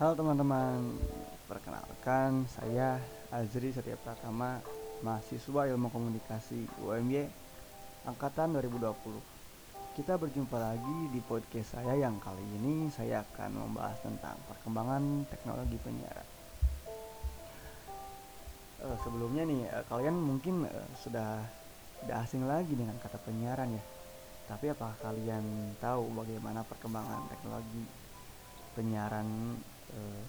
Halo teman-teman, perkenalkan saya Azri Setia Pratama, mahasiswa Ilmu Komunikasi UMY angkatan 2020. Kita berjumpa lagi di podcast saya yang kali ini saya akan membahas tentang perkembangan teknologi penyiaran. Uh, sebelumnya nih, uh, kalian mungkin uh, sudah tidak asing lagi dengan kata penyiaran ya. Tapi apakah kalian tahu bagaimana perkembangan teknologi penyiaran uh,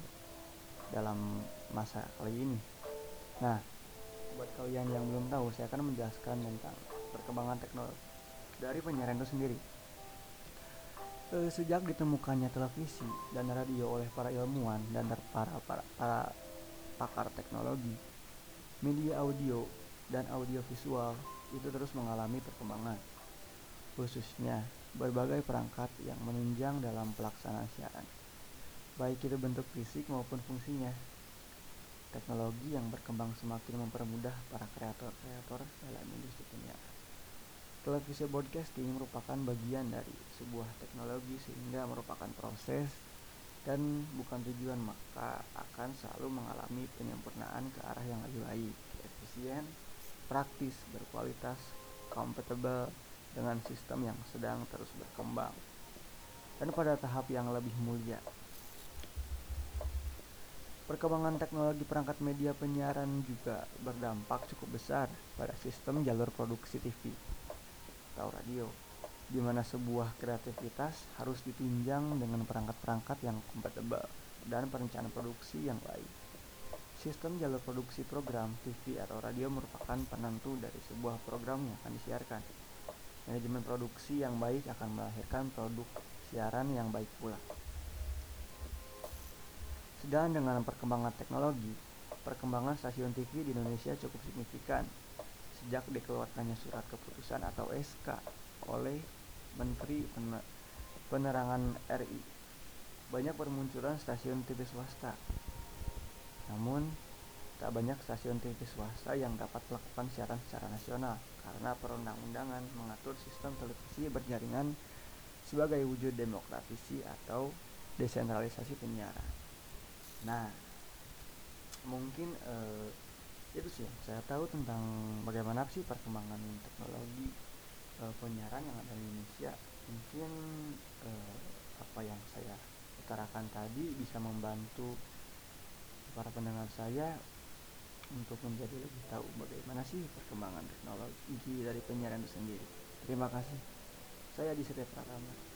dalam masa kali ini? Nah, buat kalian yang belum tahu, saya akan menjelaskan tentang perkembangan teknologi dari penyiaran itu sendiri. E, sejak ditemukannya televisi dan radio oleh para ilmuwan dan para, para, para pakar teknologi, media audio dan audiovisual itu terus mengalami perkembangan, khususnya berbagai perangkat yang menunjang dalam pelaksanaan siaran, baik itu bentuk fisik maupun fungsinya. Teknologi yang berkembang semakin mempermudah para kreator-kreator dalam industri penyiaran. Televisi broadcasting merupakan bagian dari sebuah teknologi sehingga merupakan proses dan bukan tujuan maka akan selalu mengalami penyempurnaan ke arah yang lebih baik, efisien, praktis, berkualitas, kompatibel dengan sistem yang sedang terus berkembang dan pada tahap yang lebih mulia. Perkembangan teknologi perangkat media penyiaran juga berdampak cukup besar pada sistem jalur produksi TV atau radio, di mana sebuah kreativitas harus ditunjang dengan perangkat-perangkat yang kompatibel dan perencanaan produksi yang baik. Sistem jalur produksi program TV atau radio merupakan penentu dari sebuah program yang akan disiarkan. Manajemen produksi yang baik akan melahirkan produk siaran yang baik pula. Sedang dengan perkembangan teknologi, perkembangan stasiun TV di Indonesia cukup signifikan sejak dikeluarkannya surat keputusan atau SK oleh Menteri Penerangan RI. Banyak bermunculan stasiun TV swasta. Namun, tak banyak stasiun TV swasta yang dapat melakukan siaran secara nasional karena perundang-undangan mengatur sistem televisi berjaringan sebagai wujud demokratisasi atau desentralisasi penyiaran. Nah, mungkin eh, itu sih yang saya tahu tentang bagaimana sih perkembangan teknologi e, penyiaran yang ada di Indonesia. Mungkin e, apa yang saya utarakan tadi bisa membantu para pendengar saya untuk menjadi lebih tahu bagaimana sih perkembangan teknologi dari penyiaran itu sendiri. Terima kasih. Saya di Pratama